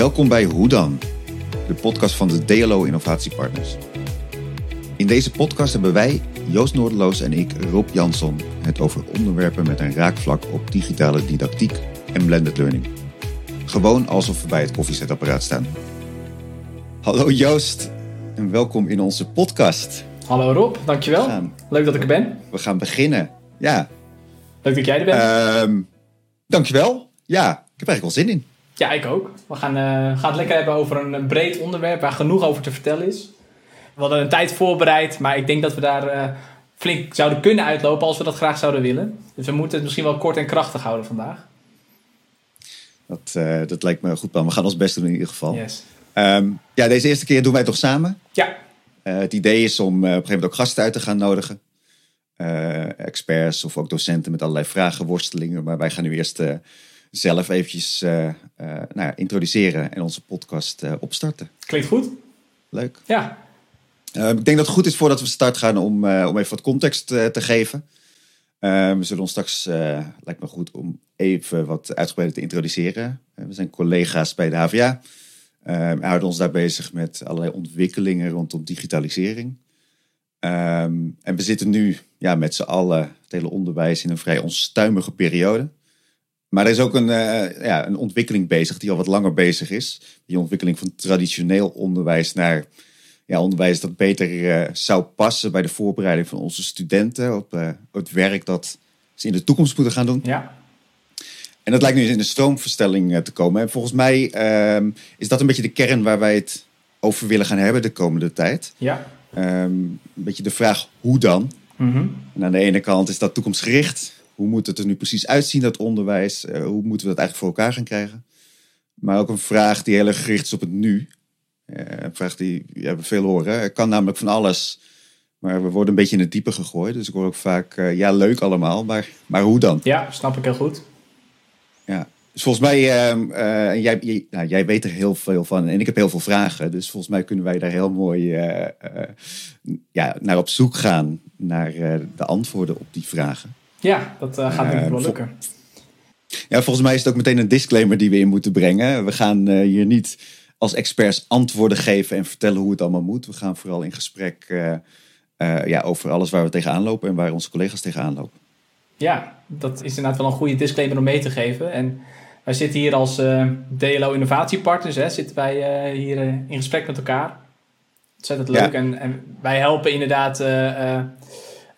Welkom bij Hoe dan, de podcast van de DLO Innovatiepartners. In deze podcast hebben wij, Joost Noordeloos en ik, Rob Jansson, het over onderwerpen met een raakvlak op digitale didactiek en blended learning. Gewoon alsof we bij het koffiezetapparaat staan. Hallo Joost en welkom in onze podcast. Hallo Rob, dankjewel. Gaan, Leuk dat ik er ben. we gaan beginnen. Ja, Leuk dat jij er bent. Ehm dankjewel. Ja, ik heb eigenlijk wel zin in. Ja, ik ook. We gaan, eh, gaan het lekker hebben over een, een breed onderwerp waar genoeg over te vertellen is. We hadden een tijd voorbereid, maar ik denk dat we daar eh, flink zouden kunnen uitlopen als we dat graag zouden willen. Dus we moeten het misschien wel kort en krachtig houden vandaag. Dat, eh, dat lijkt me een goed plan. We gaan ons best doen in ieder geval. Yes. Ehm, ja, deze eerste keer doen wij het toch samen. Ja, het idee is om op een gegeven moment ook gasten uit te gaan nodigen. Experts of ook docenten met allerlei vragen, worstelingen. Maar wij gaan nu eerst zelf eventjes eh, eh, nou ja, introduceren en onze podcast eh, opstarten. klinkt goed. Leuk. Ja, Eh, ik denk dat het goed is voordat we start gaan om, om even wat context te geven. Eh, we zullen ons straks, lijkt me goed om even wat uitgebreider te introduceren. We zijn collega's bij de HVA. Eh, we houden ons daar bezig met allerlei ontwikkelingen rondom digitalisering. Ehm, en we zitten nu ja, met z'n allen, het hele onderwijs, in een vrij onstuimige periode. Maar er is ook een, eh, ja, een ontwikkeling bezig die al wat langer bezig is. Die ontwikkeling van traditioneel onderwijs naar ja, onderwijs dat beter eh, zou passen bij de voorbereiding van onze studenten op eh, het werk dat ze in de toekomst moeten gaan doen. ja. En dat lijkt nu in de stroomverstelling te komen. En volgens mij ehm, is dat een beetje de kern waar wij het over willen gaan hebben de komende tijd. ja. Ehm, een beetje de vraag hoe dan? Mhm. En aan de ene kant is dat toekomstgericht. Hoe moet het er nu precies uitzien, dat onderwijs? Eh, hoe moeten we dat eigenlijk voor elkaar gaan krijgen? Maar ook een vraag die heel erg gericht is op het nu. Eh, een vraag die ja, we veel horen. Er kan namelijk van alles. Maar we worden een beetje in het diepe gegooid. Dus ik hoor ook vaak, eh, ja, leuk allemaal. Maar, maar hoe dan? ja, snap ik heel goed. Ja. Dus volgens mij, eh, jij, jij, nou, jij weet er heel veel van. En ik heb heel veel vragen. Dus volgens mij kunnen wij daar heel mooi ja, naar op zoek gaan. Naar de antwoorden op die vragen. Ja, dat eh, gaat denk ik wel lukken. Ja, volgens mij is het ook meteen een disclaimer die we in moeten brengen. We gaan eh, hier niet als experts antwoorden geven en vertellen hoe het allemaal moet. We gaan vooral in gesprek eh, ja, over alles waar we tegenaan lopen en waar onze collega's tegenaan lopen. Ja, dat is inderdaad wel een goede disclaimer om mee te geven. En wij zitten hier als DLO innovatiepartners, hè, zitten wij hier in gesprek met elkaar. Ontzettend leuk. Ja. En, en wij helpen inderdaad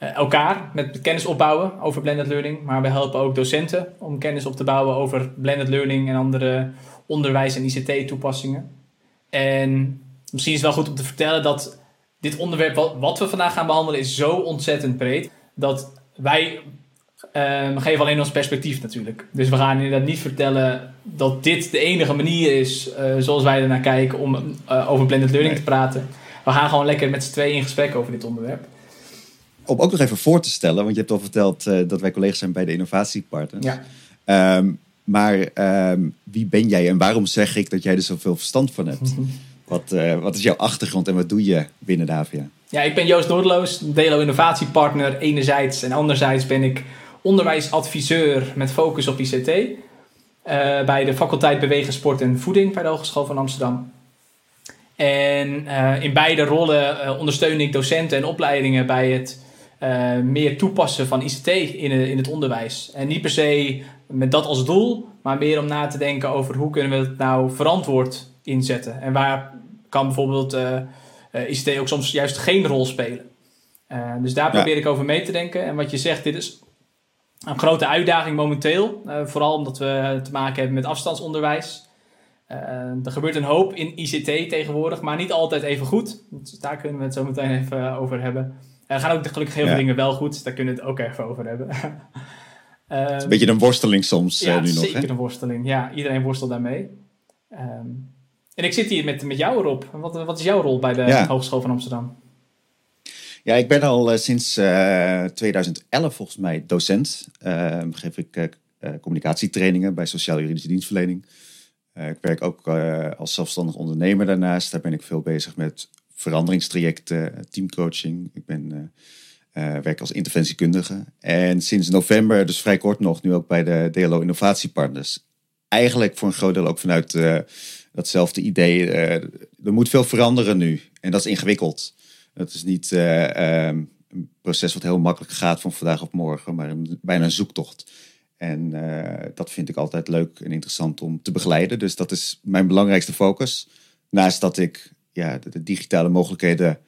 elkaar met kennis opbouwen over blended learning. Maar we helpen ook docenten om kennis op te bouwen over blended learning en andere onderwijs- en ICT-toepassingen. En misschien is het wel goed om te vertellen dat dit onderwerp wat, we vandaag gaan behandelen is zo ontzettend breed dat wij ehm, geven alleen ons perspectief natuurlijk. Dus we gaan inderdaad niet vertellen dat dit de enige manier is eh, zoals wij ernaar kijken om eh, over blended learning Nee. te praten. We gaan gewoon lekker met z'n tweeën in gesprek over dit onderwerp. Om ook nog even voor te stellen, want je hebt al verteld eh, dat wij collega's zijn bij de innovatiepartners. Ja. Ehm, maar ehm, wie ben jij en waarom zeg ik dat jij er zoveel verstand van hebt? Wat, eh, wat is jouw achtergrond en wat doe je binnen de HVA? Ja, ik ben Joost Noordeloos, Delo innovatiepartner enerzijds. En anderzijds ben ik onderwijsadviseur met focus op ICT. eh, bij de faculteit Bewegen, Sport en Voeding bij de Hogeschool van Amsterdam. En eh, in beide rollen ondersteun ik docenten en opleidingen bij het eh, meer toepassen van ICT in, in het onderwijs. En niet per se met dat als doel, maar meer om na te denken over hoe kunnen we het nou verantwoord inzetten. En waar kan bijvoorbeeld eh, eh, ICT ook soms juist geen rol spelen. Dus daar Ja. probeer ik over mee te denken. En wat je zegt, dit is een grote uitdaging momenteel. vooral omdat we te maken hebben met afstandsonderwijs. Er gebeurt een hoop in ICT tegenwoordig, maar niet altijd even goed. Dus daar kunnen we het zo meteen even over hebben. Er gaan ook gelukkig heel veel Ja. dingen wel goed. Daar kunnen we het ook even over hebben. Ehm, Een beetje een worsteling soms ja, eh, nu nog. zeker Hè? een worsteling. Ja, iedereen worstelt daarmee. Ehm, en ik zit hier met, met jou Rob. Wat, wat is jouw rol bij de Ja. Hogeschool van Amsterdam? Ja, ik ben al eh, sinds eh, 2011 volgens mij docent. Ehm, geef ik eh, eh, communicatietrainingen bij sociaal-juridische dienstverlening. Eh, ik werk ook eh, als zelfstandig ondernemer daarnaast. Daar ben ik veel bezig met veranderingstrajecten, teamcoaching. Ik ben, eh, eh, werk als interventiekundige. En sinds november, dus vrij kort nog, nu ook bij de DLO Innovatiepartners. Eigenlijk voor een groot deel ook vanuit eh, datzelfde idee. er moet veel veranderen nu. En dat is ingewikkeld. Het is niet ehm, een proces wat heel makkelijk gaat van vandaag op morgen, maar bijna een zoektocht. En dat vind ik altijd leuk en interessant om te begeleiden. Dus dat is mijn belangrijkste focus. Naast dat ik ja, de digitale mogelijkheden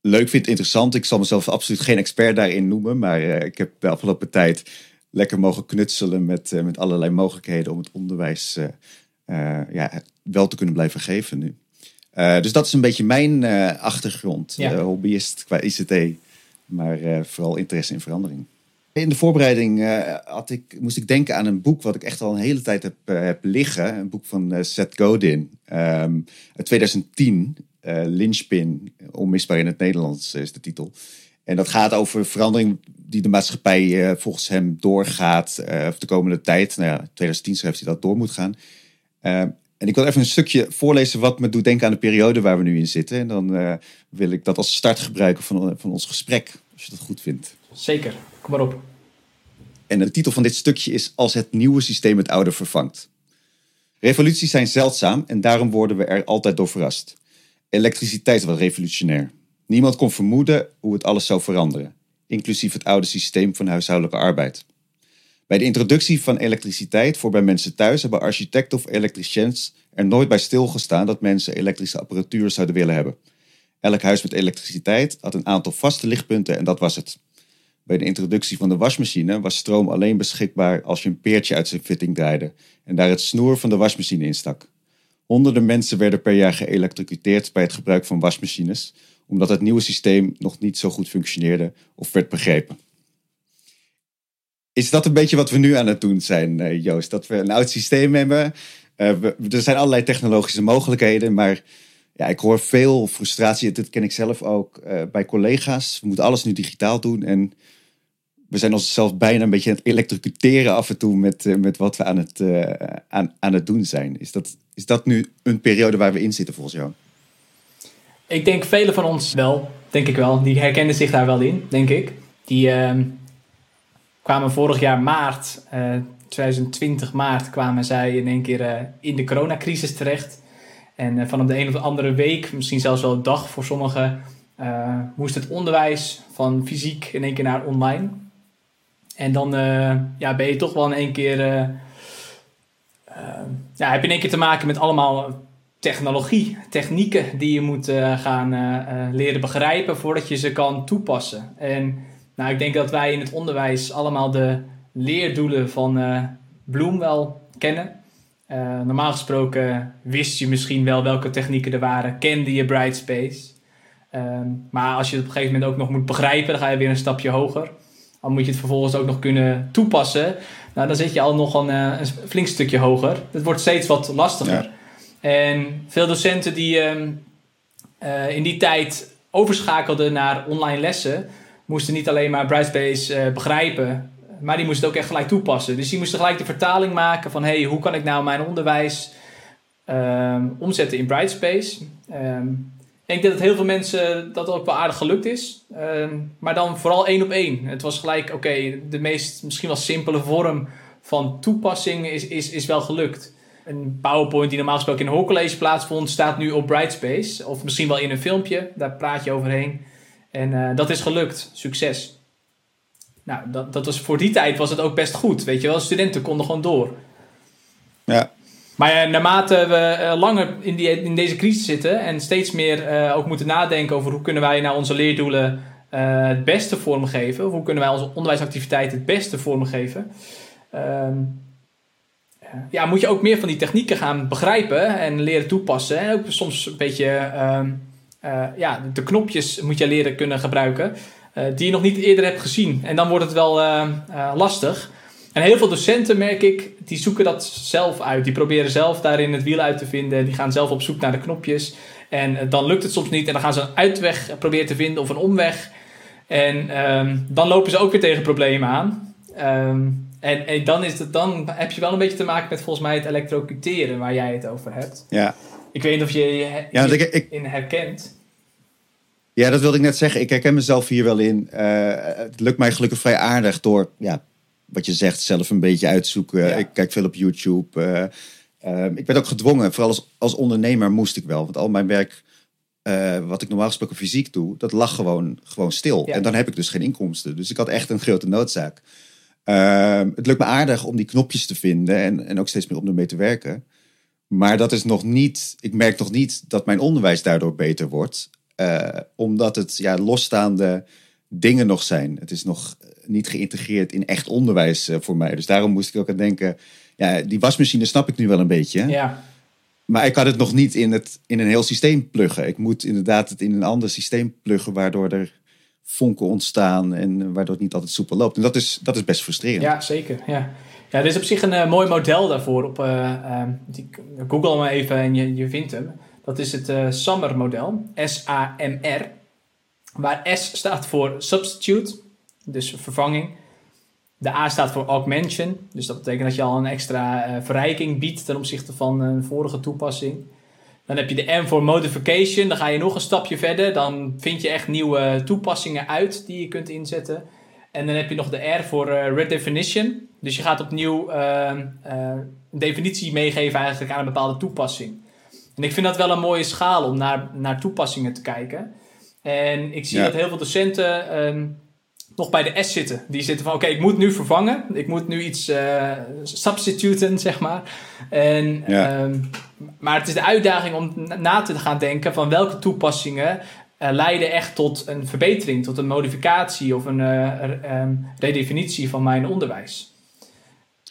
leuk vind, interessant. Ik zal mezelf absoluut geen expert daarin noemen, maar uh, ik heb de afgelopen tijd lekker mogen knutselen met, uh, met allerlei mogelijkheden om het onderwijs uh, ja, wel te kunnen blijven geven nu. dus dat is een beetje mijn achtergrond, ja. hobbyist qua ICT, maar vooral interesse in verandering. In de voorbereiding had ik, moest ik denken aan een boek wat ik echt al een hele tijd heb, heb liggen. Een boek van Seth Godin um, uit 2010 uh, Lynchpin, onmisbaar in het Nederlands is de titel. En dat gaat over verandering die de maatschappij uh, volgens hem doorgaat uh, de komende tijd. Nou ja, 2010 schrijft hij dat door moet gaan. en ik wil even een stukje voorlezen wat me doet denken aan de periode waar we nu in zitten. En dan wil ik dat als start gebruiken van, van ons gesprek, als je dat goed vindt. Zeker, kom maar op. En de titel van dit stukje is Als het nieuwe systeem het oude vervangt. Revoluties zijn zeldzaam en daarom worden we er altijd door verrast. Elektriciteit was revolutionair. Niemand kon vermoeden hoe het alles zou veranderen, inclusief het oude systeem van huishoudelijke arbeid. Bij de introductie van elektriciteit voor bij mensen thuis hebben architecten of elektriciens er nooit bij stilgestaan dat mensen elektrische apparatuur zouden willen hebben. Elk huis met elektriciteit had een aantal vaste lichtpunten en dat was het. Bij de introductie van de wasmachine was stroom alleen beschikbaar als je een peertje uit zijn fitting draaide en daar het snoer van de wasmachine instak. Honderden mensen werden per jaar geëlektrocuteerd bij het gebruik van wasmachines, omdat het nieuwe systeem nog niet zo goed functioneerde of werd begrepen. Is dat een beetje wat we nu aan het doen zijn, eh, Joost? Dat we een oud systeem hebben. Uh, er zijn allerlei technologische mogelijkheden, maar ja, ik hoor veel frustratie. Dat ken ik zelf ook uh, bij collega's. We moeten alles nu digitaal doen. En we zijn onszelf bijna een beetje aan het elektrocuteren af en toe met, uh, met wat we aan het, uh, aan, aan het doen zijn. Is dat, is dat nu een periode waar we in zitten volgens jou? Ik denk velen van ons wel, denk ik wel. Die herkennen zich daar wel in, denk ik. Die uh, kwamen vorig jaar maart, 2020 maart, kwamen zij in één keer in de coronacrisis terecht. En van op de een of de andere week, misschien zelfs wel een dag voor sommigen, moest het onderwijs van fysiek in één keer naar online. En dan uh, ja, ben je toch wel in één keer. Ja, heb je in één keer te maken met allemaal technologie, technieken die je moet gaan leren begrijpen voordat je ze kan toepassen. En nou, ik denk dat wij in het onderwijs allemaal de leerdoelen van Bloom wel kennen. Normaal gesproken wist je misschien wel welke technieken er waren, kende je Brightspace. Ehm, maar als je het op een gegeven moment ook nog moet begrijpen, dan ga je weer een stapje hoger. Dan moet je het vervolgens ook nog kunnen toepassen. Nou, dan zit je al nog een, eh, een flink stukje hoger. Het wordt steeds wat lastiger. En veel docenten die ehm, eh, in die tijd overschakelden naar online lessen, moesten niet alleen maar Brightspace uh, begrijpen, maar die moesten het ook echt gelijk toepassen. Dus die moesten gelijk de vertaling maken van hey, hoe kan ik nou mijn onderwijs ehm, omzetten in Brightspace? Um, ik denk dat heel veel mensen dat ook wel aardig gelukt is. Ehm, maar dan vooral één op één. Het was gelijk, oké, de meest misschien wel simpele vorm van toepassing is, is, is wel gelukt. Een PowerPoint die normaal gesproken in een hoorcollege plaatsvond, staat nu op Brightspace. Of misschien wel in een filmpje, daar praat je overheen. En eh, dat is gelukt. Succes. Nou, dat, dat was, voor die tijd was het ook best goed. Weet je wel, studenten konden gewoon door. Ja, maar naarmate we eh, langer in, die, in deze crisis zitten en steeds meer uh, ook moeten nadenken over hoe kunnen wij nou onze leerdoelen uh, het beste vormgeven, hoe kunnen wij onze onderwijsactiviteiten het beste vormgeven, ehm, ja, moet je ook meer van die technieken gaan begrijpen en leren toepassen. En ook soms een beetje ehm, ja, de knopjes moet je leren kunnen gebruiken die je nog niet eerder hebt gezien. En dan wordt het wel lastig. En heel veel docenten, merk ik, die zoeken dat zelf uit. Die proberen zelf daarin het wiel uit te vinden. Die gaan zelf op zoek naar de knopjes. En eh, dan lukt het soms niet. En dan gaan ze een uitweg proberen te vinden of een omweg. En ehm, dan lopen ze ook weer tegen problemen aan. Ehm, en, en, dan, is het, dan heb je wel een beetje te maken met volgens mij het elektrocuteren waar jij het over hebt. Ja. Ik weet niet of je je ja, ik, in herkent. Ja, dat wilde ik net zeggen. Ik herken mezelf hier wel in. Uh, het lukt mij gelukkig vrij aardig door ja, wat je zegt, zelf een beetje uitzoeken. Ik kijk veel op YouTube. Uh, Ehm, ik werd ook gedwongen, vooral als, als ondernemer moest ik wel. Want al mijn werk, eh, wat ik normaal gesproken fysiek doe, dat lag gewoon, gewoon stil. En dan heb ik dus geen inkomsten. Dus ik had echt een grote noodzaak. Ehm, het lukt me aardig om die knopjes te vinden en, en ook steeds meer om ermee te werken. Maar dat is nog niet, ik merk nog niet dat mijn onderwijs daardoor beter wordt. Uh, omdat het ja, losstaande dingen nog zijn. Het is nog niet geïntegreerd in echt onderwijs uh, voor mij. Dus daarom moest ik ook aan denken, ja, die wasmachine snap ik nu wel een beetje. Ja. Maar ik kan het nog niet in, het, in een heel systeem pluggen. Ik moet inderdaad het in een ander systeem pluggen, waardoor er vonken ontstaan en waardoor het niet altijd soepel loopt. En dat is, dat is best frustrerend. Ja, zeker. Ja. Ja, er is op zich een uh, mooi model daarvoor. Op, uh, die, Google hem even en je, je vindt hem. Dat is het uh, SAMR-model. S-A-M-R. Waar S staat voor substitute, dus vervanging. De A staat voor augmentation. Dus dat betekent dat je al een extra verrijking biedt ten opzichte van een vorige toepassing. Dan heb je de M voor modification. Dan ga je nog een stapje verder. Dan vind je echt nieuwe toepassingen uit die je kunt inzetten. En dan heb je nog de R voor uh, redefinition. Dus je gaat opnieuw uh, een definitie meegeven eigenlijk aan een bepaalde toepassing. En ik vind dat wel een mooie schaal om naar, naar toepassingen te kijken. En ik zie dat heel veel docenten um, nog bij de S zitten. Die zitten van oké, ik moet nu vervangen. Ik moet nu iets uh, substituten, zeg maar. En, ja. um, maar het is de uitdaging om na te gaan denken van welke toepassingen uh, leiden echt tot een verbetering, tot een modificatie of een uh, um, redefinitie van mijn onderwijs.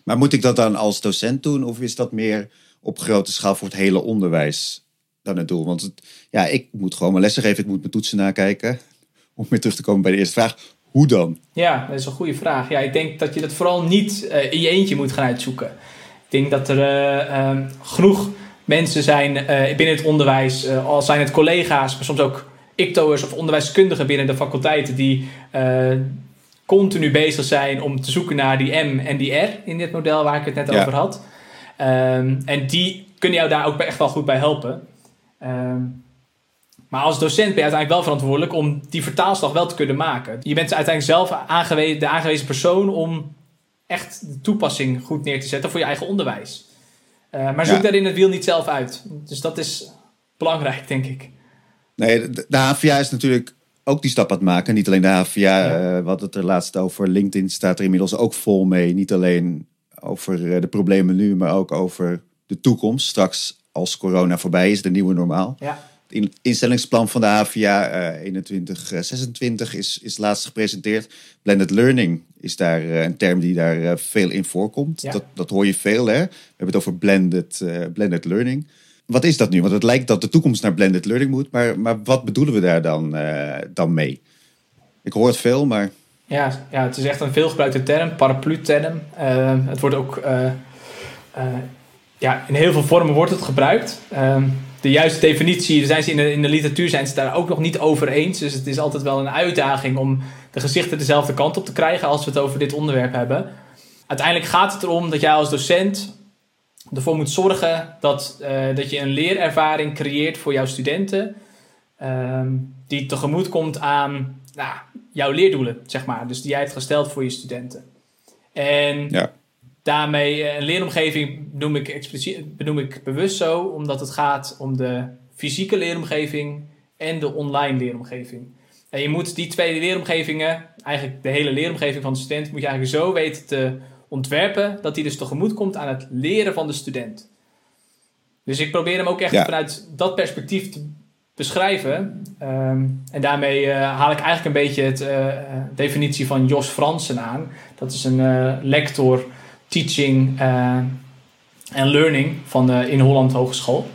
Maar moet ik dat dan als docent doen of is dat meer op grote schaal voor het hele onderwijs dan het doel? Want het, ja, ik moet gewoon mijn lessen geven, ik moet mijn toetsen nakijken. Om weer terug te komen bij de eerste vraag. Hoe dan? Ja, dat is een goede vraag. Ja, ik denk dat je dat vooral niet uh, in je eentje moet gaan uitzoeken. Ik denk dat er uh, um, genoeg mensen zijn uh, binnen het onderwijs, al zijn het collega's, maar soms ook ICTO'ers of onderwijskundigen binnen de faculteiten die continu bezig zijn om te zoeken naar die M en die R in dit model waar ik het net ja. over had. Um, en die kunnen jou daar ook echt wel goed bij helpen. Um, maar als docent ben je uiteindelijk wel verantwoordelijk om die vertaalslag wel te kunnen maken. Je bent uiteindelijk zelf aangewezen, de aangewezen persoon om echt de toepassing goed neer te zetten voor je eigen onderwijs. Uh, maar zoek ja. daarin het wiel niet zelf uit. Dus dat is belangrijk, denk ik. Nee, de, de HVA is natuurlijk ook die stap aan het maken. Niet alleen de HVA, ja. uh, wat het er laatst over LinkedIn staat er inmiddels ook vol mee. Niet alleen over de problemen nu, maar ook over de toekomst. Straks als corona voorbij is, de nieuwe normaal. Ja. Het instellingsplan van de HVA uh, 2126 is, is laatst gepresenteerd. Blended learning is daar uh, een term die daar uh, veel in voorkomt. Ja. Dat, dat hoor je veel, hè? We hebben het over blended, blended learning. Wat is dat nu? Want het lijkt dat de toekomst naar blended learning moet. Maar, maar wat bedoelen we daar dan, dan mee? Ik hoor het veel, maar... Ja, ja, het is echt een veelgebruikte term, paraplu-term. het wordt ook... ja, in heel veel vormen wordt het gebruikt. de juiste definitie, zijn ze in de, literatuur zijn ze daar ook nog niet over eens. Dus het is altijd wel een uitdaging om de gezichten dezelfde kant op te krijgen als we het over dit onderwerp hebben. Uiteindelijk gaat het erom dat jij als docent ervoor moet zorgen dat, dat je een leerervaring creëert voor jouw studenten. Um, die tegemoet komt aan nou, jouw leerdoelen, zeg maar. Dus die jij hebt gesteld voor je studenten. En ja. daarmee een leeromgeving benoem ik, expliciet, benoem ik bewust zo, omdat het gaat om de fysieke leeromgeving en de online leeromgeving. En je moet die twee leeromgevingen, eigenlijk de hele leeromgeving van de student, moet je eigenlijk zo weten te ontwerpen dat die dus tegemoet komt aan het leren van de student. Dus ik probeer hem ook echt ja. vanuit dat perspectief te beschrijven. Um, en daarmee uh, haal ik eigenlijk een beetje het uh, definitie van Jos Fransen aan. Dat is een lector teaching en learning van de In Holland Hogeschool.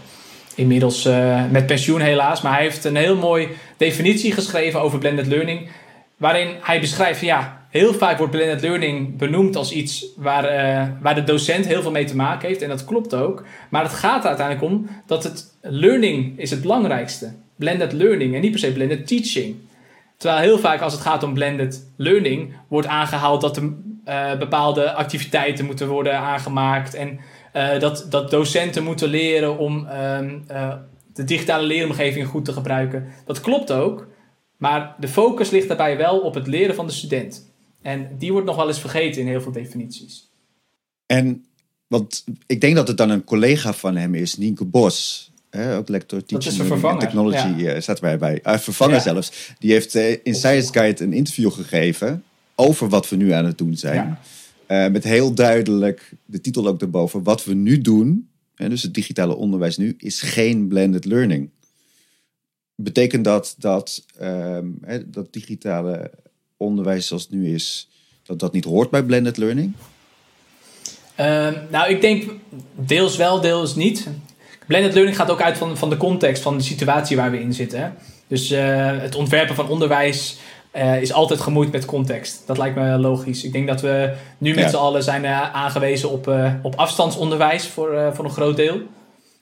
Inmiddels met pensioen helaas. Maar hij heeft een heel mooi definitie geschreven over blended learning. Waarin hij beschrijft, ja, heel vaak wordt blended learning benoemd als iets waar, uh, waar de docent heel veel mee te maken heeft. En dat klopt ook. Maar het gaat er uiteindelijk om dat het learning is het belangrijkste. Blended learning en niet per se blended teaching. Terwijl heel vaak als het gaat om blended learning wordt aangehaald dat er uh, bepaalde activiteiten moeten worden aangemaakt. En uh, dat, dat docenten moeten leren om de digitale leeromgeving goed te gebruiken. Dat klopt ook. Maar de focus ligt daarbij wel op het leren van de student. En die wordt nog wel eens vergeten in heel veel definities. En want ik denk dat het dan een collega van hem is, Nienke Bos. Hè, ook lector teaching and technology ja. staat wij bij. Uh, vervanger zelfs. Die heeft in Science Guide een interview gegeven over wat we nu aan het doen zijn. met heel duidelijk de titel ook erboven. Wat we nu doen, hè, dus het digitale onderwijs nu, is geen blended learning. Betekent dat dat, ehm, dat digitale onderwijs zoals het nu is, dat dat niet hoort bij blended learning? Ehm, nou, ik denk deels wel, deels niet. Blended learning gaat ook uit van, van de context, van de situatie waar we in zitten. Dus uh, het ontwerpen van onderwijs uh, is altijd gemoeid met context. Dat lijkt me logisch. Ik denk dat we nu met ja. z'n allen zijn uh, aangewezen op, op afstandsonderwijs voor, voor een groot deel.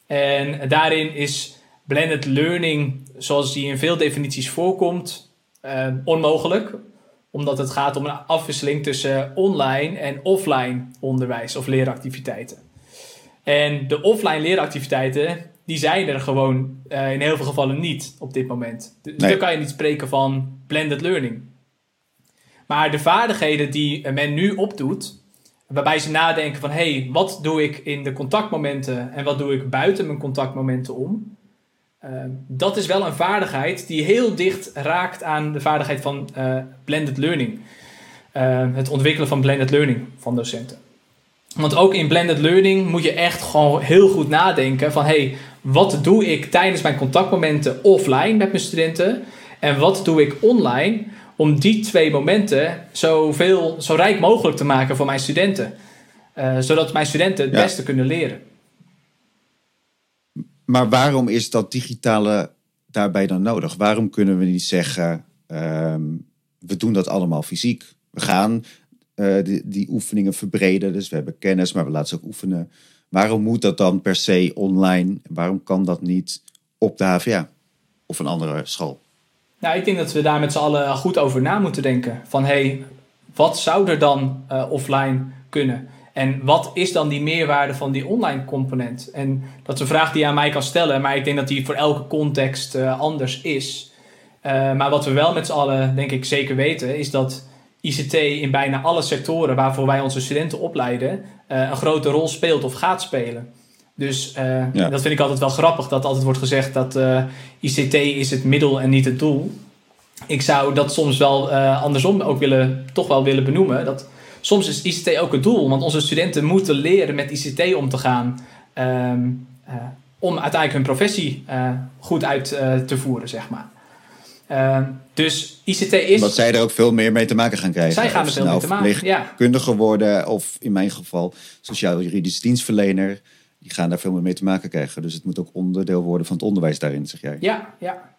En daarin is blended learning, zoals die in veel definities voorkomt, onmogelijk omdat het gaat om een afwisseling tussen online en offline onderwijs of leeractiviteiten. En de offline leeractiviteiten, die zijn er gewoon uh, in heel veel gevallen niet op dit moment. Dus nee. dan kan je niet spreken van blended learning. Maar de vaardigheden die men nu opdoet, waarbij ze nadenken van hé, hey, wat doe ik in de contactmomenten en wat doe ik buiten mijn contactmomenten om? Ehm, dat is wel een vaardigheid die heel dicht raakt aan de vaardigheid van uh, blended learning. Ehm, het ontwikkelen van blended learning van docenten. Want ook in blended learning moet je echt gewoon heel goed nadenken van hey, wat doe ik tijdens mijn contactmomenten offline met mijn studenten en wat doe ik online om die twee momenten zoveel, zo rijk mogelijk te maken voor mijn studenten. Uh, zodat mijn studenten het beste kunnen leren. Maar waarom is dat digitale daarbij dan nodig? Waarom kunnen we niet zeggen, ehm, we doen dat allemaal fysiek? We gaan uh, die, die, oefeningen verbreden, dus we hebben kennis, maar we laten ze ook oefenen. Waarom moet dat dan per se online? Waarom kan dat niet op de HVA of een andere school? Nou, ik denk dat we daar met z'n allen goed over na moeten denken. Van hé, hey, wat zou er dan uh, offline kunnen? En wat is dan die meerwaarde van die online component? En dat is een vraag die je aan mij kan stellen, maar ik denk dat die voor elke context uh, anders is. Uh, maar wat we wel met z'n allen, denk ik, zeker weten, is dat ICT in bijna alle sectoren waarvoor wij onze studenten opleiden, uh, een grote rol speelt of gaat spelen. Dus ja. dat vind ik altijd wel grappig, dat altijd wordt gezegd dat ICT is het middel en niet het doel. Ik zou dat soms wel andersom ook willen, toch wel willen benoemen. Dat soms is ICT ook het doel, want onze studenten moeten leren met ICT om te gaan. Um, uh, om uiteindelijk hun professie uh, goed uit uh, te voeren, zeg maar. Ehm, dus ICT is. Dat zij er ook veel meer mee te maken gaan krijgen. Zij gaan er veel nou mee te maken. Ja. Kundiger worden, of in mijn geval sociaal-juridisch dienstverlener. Die gaan daar veel meer mee te maken krijgen. Dus het moet ook onderdeel worden van het onderwijs daarin, zeg jij. Ja, ja.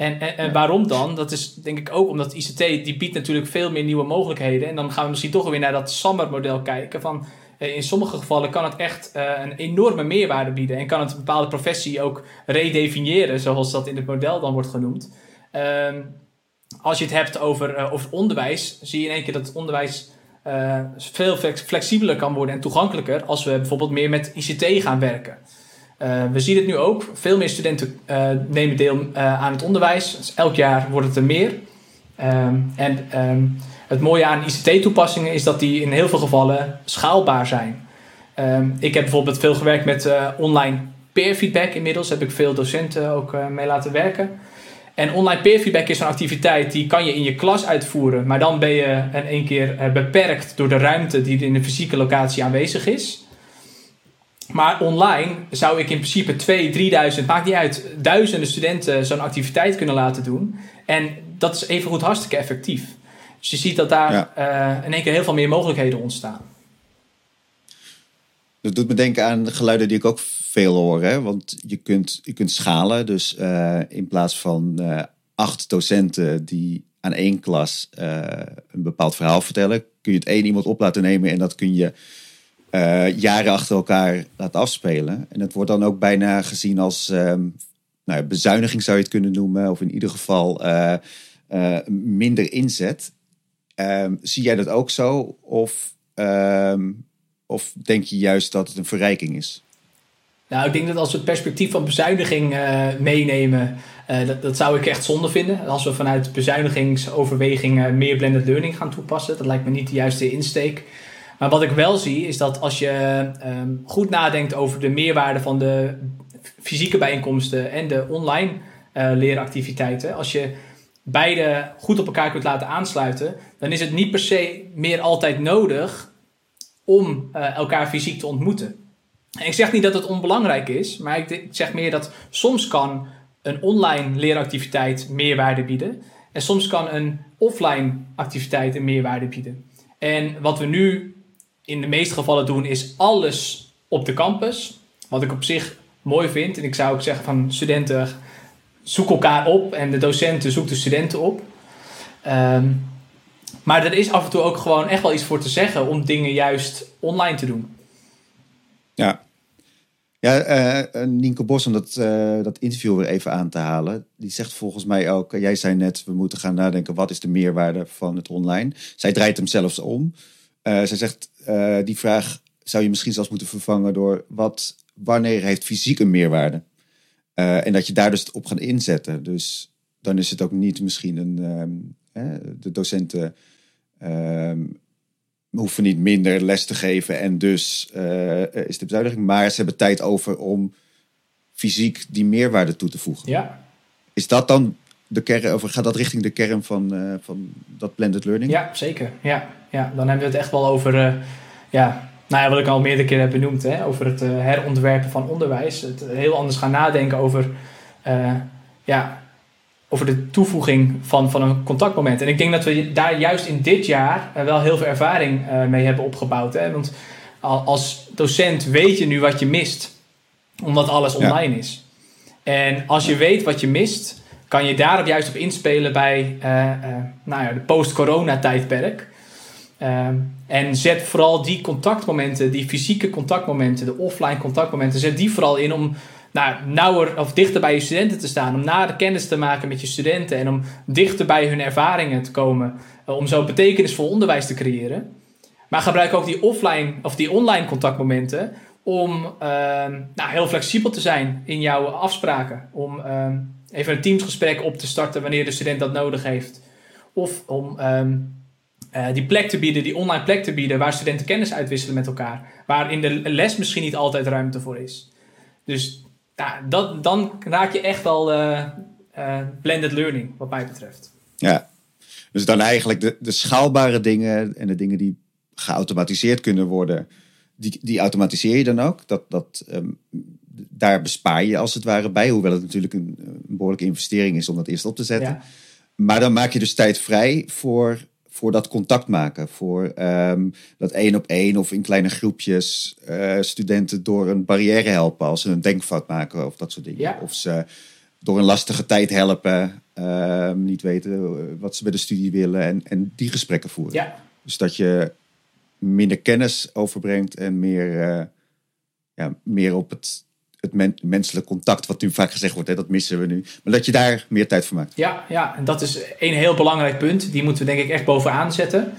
En, en, en, waarom dan? Dat is denk ik ook omdat ICT die biedt natuurlijk veel meer nieuwe mogelijkheden. En dan gaan we misschien toch weer naar dat SAMR-model kijken. Van, eh, in sommige gevallen kan het echt uh, een enorme meerwaarde bieden. En kan het een bepaalde professie ook redefiniëren, zoals dat in het model dan wordt genoemd. Um, als je het hebt over, uh, over onderwijs, zie je in één keer dat het onderwijs veel flexibeler kan worden en toegankelijker als we bijvoorbeeld meer met ICT gaan werken. Uh, we zien het nu ook. Veel meer studenten uh, nemen deel uh, aan het onderwijs. Dus elk jaar wordt het er meer. Um, en um, het mooie aan ICT-toepassingen is dat die in heel veel gevallen schaalbaar zijn. Um, ik heb bijvoorbeeld veel gewerkt met online peer feedback inmiddels. Heb ik veel docenten ook mee laten werken. En online peer feedback is een activiteit die kan je in je klas uitvoeren. Maar dan ben je in één keer beperkt door de ruimte die in de fysieke locatie aanwezig is. Maar online zou ik in principe 2, 3000, maakt niet uit, duizenden studenten zo'n activiteit kunnen laten doen. En dat is evengoed hartstikke effectief. Dus je ziet dat daar ja. uh, in één keer heel veel meer mogelijkheden ontstaan. Dat doet me denken aan de geluiden die ik ook veel hoor. Hè? Want je kunt, je kunt schalen. Dus uh, in plaats van uh, acht docenten die aan één klas een bepaald verhaal vertellen, kun je het één iemand op laten nemen en dat kun je uh, jaren achter elkaar laat afspelen. En het wordt dan ook bijna gezien als um, nou, bezuiniging zou je het kunnen noemen, of in ieder geval uh, uh, minder inzet. Um, zie jij dat ook zo? Of, um, of denk je juist dat het een verrijking is? Nou, ik denk dat als we het perspectief van bezuiniging meenemen, dat, dat zou ik echt zonde vinden. Als we vanuit bezuinigingsoverwegingen meer blended learning gaan toepassen, dat lijkt me niet de juiste insteek. Maar wat ik wel zie is dat als je ehm, goed nadenkt over de meerwaarde van de fysieke bijeenkomsten en de online uh, leeractiviteiten, als je beide goed op elkaar kunt laten aansluiten, dan is het niet per se meer altijd nodig om uh, elkaar fysiek te ontmoeten. En ik zeg niet dat het onbelangrijk is, maar ik zeg meer dat soms kan een online leeractiviteit meerwaarde bieden. En soms kan een offline activiteit een meerwaarde bieden. En wat we nu in de meeste gevallen doen, is alles op de campus. Wat ik op zich mooi vind. En ik zou ook zeggen van studenten zoek elkaar op en de docenten zoeken de studenten op. Ehm, maar er is af en toe ook gewoon echt wel iets voor te zeggen om dingen juist online te doen. Ja, ja uh, Nienke Bos, om dat, uh, dat interview weer even aan te halen. Die zegt volgens mij ook, jij zei net, we moeten gaan nadenken, wat is de meerwaarde van het online? Zij draait hem zelfs om. Zij zegt, die vraag zou je misschien zelfs moeten vervangen door, wat, wanneer heeft fysiek een meerwaarde? Uh, en dat je daar dus op gaat inzetten. Dus dan is het ook niet misschien een. Um, de docenten um, hoeven niet minder les te geven en dus uh, is de bezuiniging. Maar ze hebben tijd over om fysiek die meerwaarde toe te voegen. Ja. Is dat dan de kern, of gaat dat richting de kern van, uh, van dat blended learning? Ja, zeker. Ja, ja. Dan hebben we het echt wel over ja, nou ja, wat ik al meerdere keren heb benoemd, hè, over het uh, herontwerpen van onderwijs. Het heel anders gaan nadenken over, ja, over de toevoeging van, van een contactmoment. En ik denk dat we daar juist in dit jaar wel heel veel ervaring mee hebben opgebouwd. Hè? Want als docent weet je nu wat je mist, omdat alles online ja. is. En als je weet wat je mist, kan je daarop juist op inspelen bij nou ja, de post-corona tijdperk. Ehm, en zet vooral die contactmomenten, die fysieke contactmomenten, de offline contactmomenten, zet die vooral in om nou, nauwer of dichter bij je studenten te staan. Om nader kennis te maken met je studenten en om dichter bij hun ervaringen te komen. Uh, om zo betekenisvol onderwijs te creëren. Maar gebruik ook die offline of die online contactmomenten om uh, nou, heel flexibel te zijn in jouw afspraken. Om uh, even een teamsgesprek op te starten wanneer de student dat nodig heeft. Of om ehm, uh, die plek te bieden, die online plek te bieden, waar studenten kennis uitwisselen met elkaar. Waar in de les misschien niet altijd ruimte voor is. Dus nou, dat, dan raak je echt wel uh, uh, blended learning, wat mij betreft. Ja, dus dan eigenlijk de, de schaalbare dingen en de dingen die geautomatiseerd kunnen worden, die, die automatiseer je dan ook. Dat, dat, um, daar bespaar je als het ware bij, hoewel het natuurlijk een, een behoorlijke investering is om dat eerst op te zetten. Ja. Maar dan maak je dus tijd vrij voor voor dat contact maken. Voor um, dat één op één of in kleine groepjes uh, studenten door een barrière helpen als ze een denkfout maken of dat soort dingen. Ja. Of ze door een lastige tijd helpen, uh, niet weten wat ze bij de studie willen en, en die gesprekken voeren. Ja. Dus dat je minder kennis overbrengt en meer, uh, ja, meer op het het men, menselijk contact, wat nu vaak gezegd wordt, hè, dat missen we nu. Maar dat je daar meer tijd voor maakt. Ja, ja, en dat is een heel belangrijk punt. Die moeten we denk ik echt bovenaan zetten.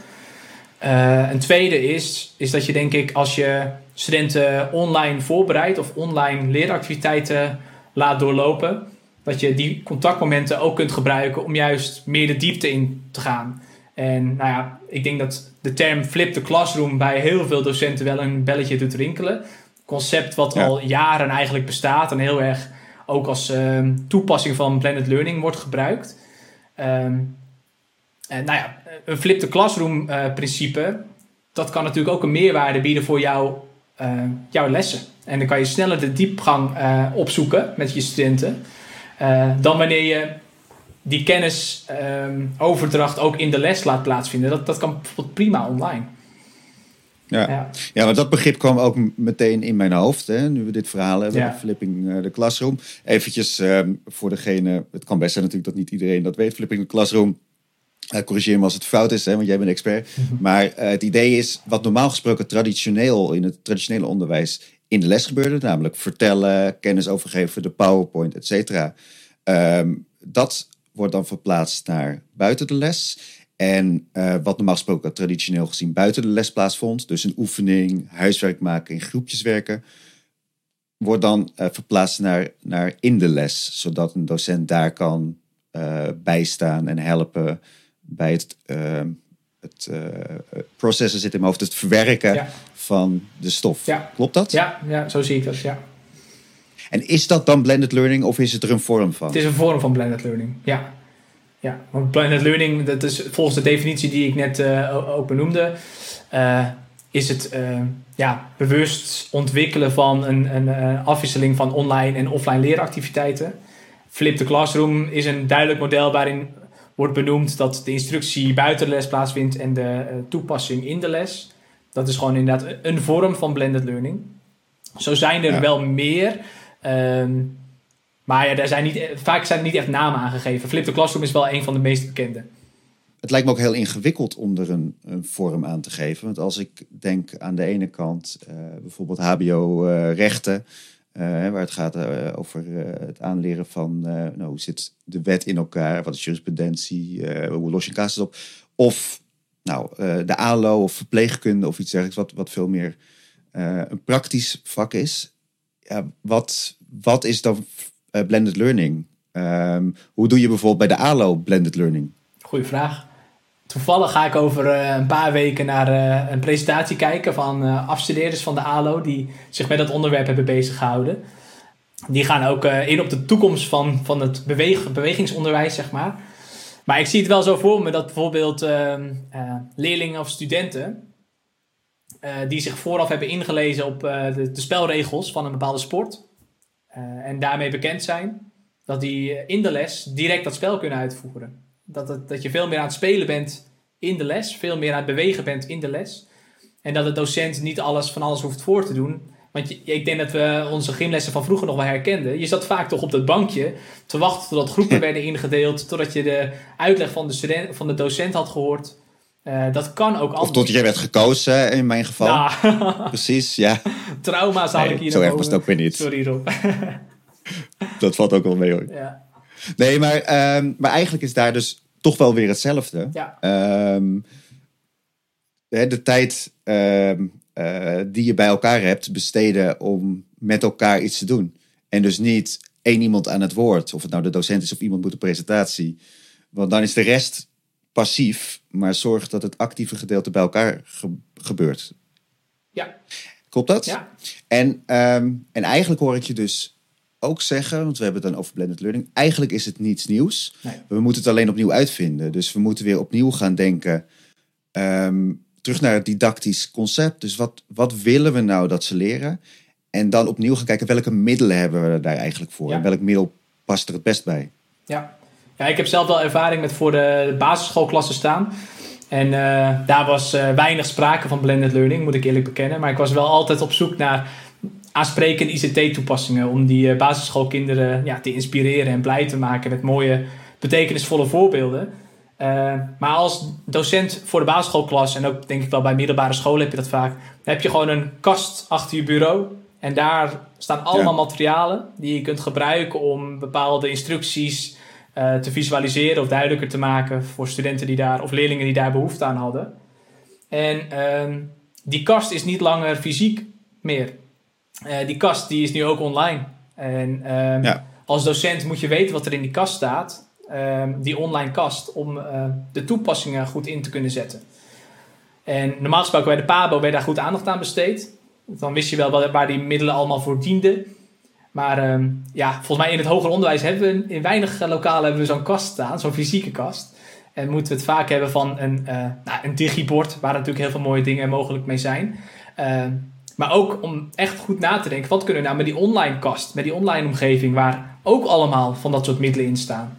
Uh, een tweede is, is dat je denk ik als je studenten online voorbereidt of online leeractiviteiten laat doorlopen, dat je die contactmomenten ook kunt gebruiken om juist meer de diepte in te gaan. En nou ja, ik denk dat de term flip the classroom bij heel veel docenten wel een belletje doet rinkelen concept wat al jaren eigenlijk bestaat en heel erg ook als ehm, toepassing van blended learning wordt gebruikt. Um, en nou ja, een flip the classroom uh, principe, dat kan natuurlijk ook een meerwaarde bieden voor jou, uh, jouw lessen. En dan kan je sneller de diepgang uh, opzoeken met je studenten. dan wanneer je die kennisoverdracht um, ook in de les laat plaatsvinden. Dat, dat kan bijvoorbeeld prima online. Ja. ja. Ja. want dat begrip kwam ook meteen in mijn hoofd. Hè, nu we dit verhaal hebben, ja. flipping uh, the classroom. Eventjes um, voor degene, het kan best zijn natuurlijk dat niet iedereen dat weet. Flipping the classroom, uh, corrigeer me als het fout is, hè, want jij bent expert. Mm-hmm. Maar uh, het idee is, wat normaal gesproken traditioneel in het traditionele onderwijs in de les gebeurde, namelijk vertellen, kennis overgeven, de PowerPoint, et cetera. Um, dat wordt dan verplaatst naar buiten de les. En uh, wat normaal gesproken traditioneel gezien buiten de les plaatsvond, dus een oefening, huiswerk maken, in groepjes werken, wordt dan uh, verplaatst naar, naar in de les, zodat een docent daar kan uh, bijstaan en helpen bij het het processen zit in mijn hoofd, het verwerken van de stof. Klopt dat? Ja, ja, zo zie ik dat, ja. En is dat dan blended learning of is het er een vorm van? Het is een vorm van blended learning, ja. Ja, want blended learning, dat is volgens de definitie die ik net uh, ook benoemde, uh, is het uh, ja, bewust ontwikkelen van een, een afwisseling van online en offline leeractiviteiten. Flip the Classroom is een duidelijk model waarin wordt benoemd dat de instructie buiten de les plaatsvindt en de toepassing in de les. Dat is gewoon inderdaad een vorm van blended learning. Zo zijn er wel meer. Um, maar ja, daar zijn niet, vaak zijn er niet echt namen aangegeven. Flip the Classroom is wel een van de meest bekende. Het lijkt me ook heel ingewikkeld om er een, een vorm aan te geven. Want als ik denk aan de ene kant uh, bijvoorbeeld HBO-rechten, uh, uh, waar het gaat eh, over het aanleren van nou, hoe zit de wet in elkaar, wat is jurisprudentie, hoe los je casus op. Of nou, de ALO of verpleegkunde of iets dergelijks, wat, wat veel meer een praktisch vak is. Ja, wat, wat is dan uh, blended learning? Um, hoe doe je bijvoorbeeld bij de ALO blended learning? Goeie vraag. Toevallig ga ik over uh, een paar weken naar uh, een presentatie kijken van afstudeerders van de ALO die zich met dat onderwerp hebben bezig gehouden. Die gaan ook in op de toekomst van, van het bewegingsonderwijs, zeg maar. Maar ik zie het wel zo voor me dat bijvoorbeeld ehm, leerlingen of studenten die zich vooraf hebben ingelezen op de, de spelregels van een bepaalde sport, en daarmee bekend zijn, dat die eh, in de les direct dat spel kunnen uitvoeren. Dat, het, dat je veel meer aan het spelen bent in de les, veel meer aan het bewegen bent in de les. En dat de docent niet alles van alles hoeft voor te doen. Want je, ik denk dat we onze gymlessen van vroeger nog wel herkenden. Je zat vaak toch op dat bankje te wachten totdat groepen werden ingedeeld, totdat je de uitleg van de, student, van de docent had gehoord. Uh, dat kan ook anders. Of tot je werd gekozen, in mijn geval. Ja. Precies, ja. Trauma's had ik hier Zo erg was het ook weer niet. Sorry Rob. dat valt ook wel mee hoor. Ja. Nee, maar, um, maar eigenlijk is daar dus toch wel weer hetzelfde. Ja. Um, de tijd um, uh, die je bij elkaar hebt, besteden om met elkaar iets te doen. En dus niet één iemand aan het woord. Of het nou de docent is of iemand moet een presentatie. Want dan is de rest passief, maar zorg dat het actieve gedeelte bij elkaar gebeurt. Ja. Klopt dat? Ja. En, um, en eigenlijk hoor ik je dus ook zeggen, want we hebben het dan over blended learning. Eigenlijk is het niets nieuws. Nee. We moeten het alleen opnieuw uitvinden. Dus we moeten weer opnieuw gaan denken. Um, terug naar het didactisch concept. Dus wat, wat willen we nou dat ze leren? En dan opnieuw gaan kijken welke middelen hebben we daar eigenlijk voor? Ja. En welk middel past er het best bij? Ja. Ja, ik heb zelf wel ervaring met voor de basisschoolklassen staan. En uh, daar was uh, weinig sprake van blended learning, moet ik eerlijk bekennen. Maar ik was wel altijd op zoek naar aansprekende ICT-toepassingen om die uh, basisschoolkinderen ja, te inspireren en blij te maken met mooie, betekenisvolle voorbeelden. maar als docent voor de basisschoolklas, en ook denk ik wel bij middelbare scholen heb je dat vaak, heb je gewoon een kast achter je bureau. En daar staan allemaal ja. materialen die je kunt gebruiken om bepaalde instructies uh, te visualiseren of duidelijker te maken voor studenten die daar, of leerlingen die daar behoefte aan hadden. En uh, die kast is niet langer fysiek meer. Uh, die kast die is nu ook online. En ja. als docent moet je weten wat er in die kast staat, um, die online kast, om uh, de toepassingen goed in te kunnen zetten. En normaal gesproken bij de PABO werd daar goed aandacht aan besteed. Dan wist je wel waar die middelen allemaal voor dienden. Maar um, ja, volgens mij in het hoger onderwijs hebben we in weinig lokalen hebben we zo'n kast staan, zo'n fysieke kast. En moeten we het vaak hebben van een, uh, nou, een digibord, waar natuurlijk heel veel mooie dingen mogelijk mee zijn. Uh, maar ook om echt goed na te denken, wat kunnen we nou met die online kast, met die online omgeving, waar ook allemaal van dat soort middelen in staan.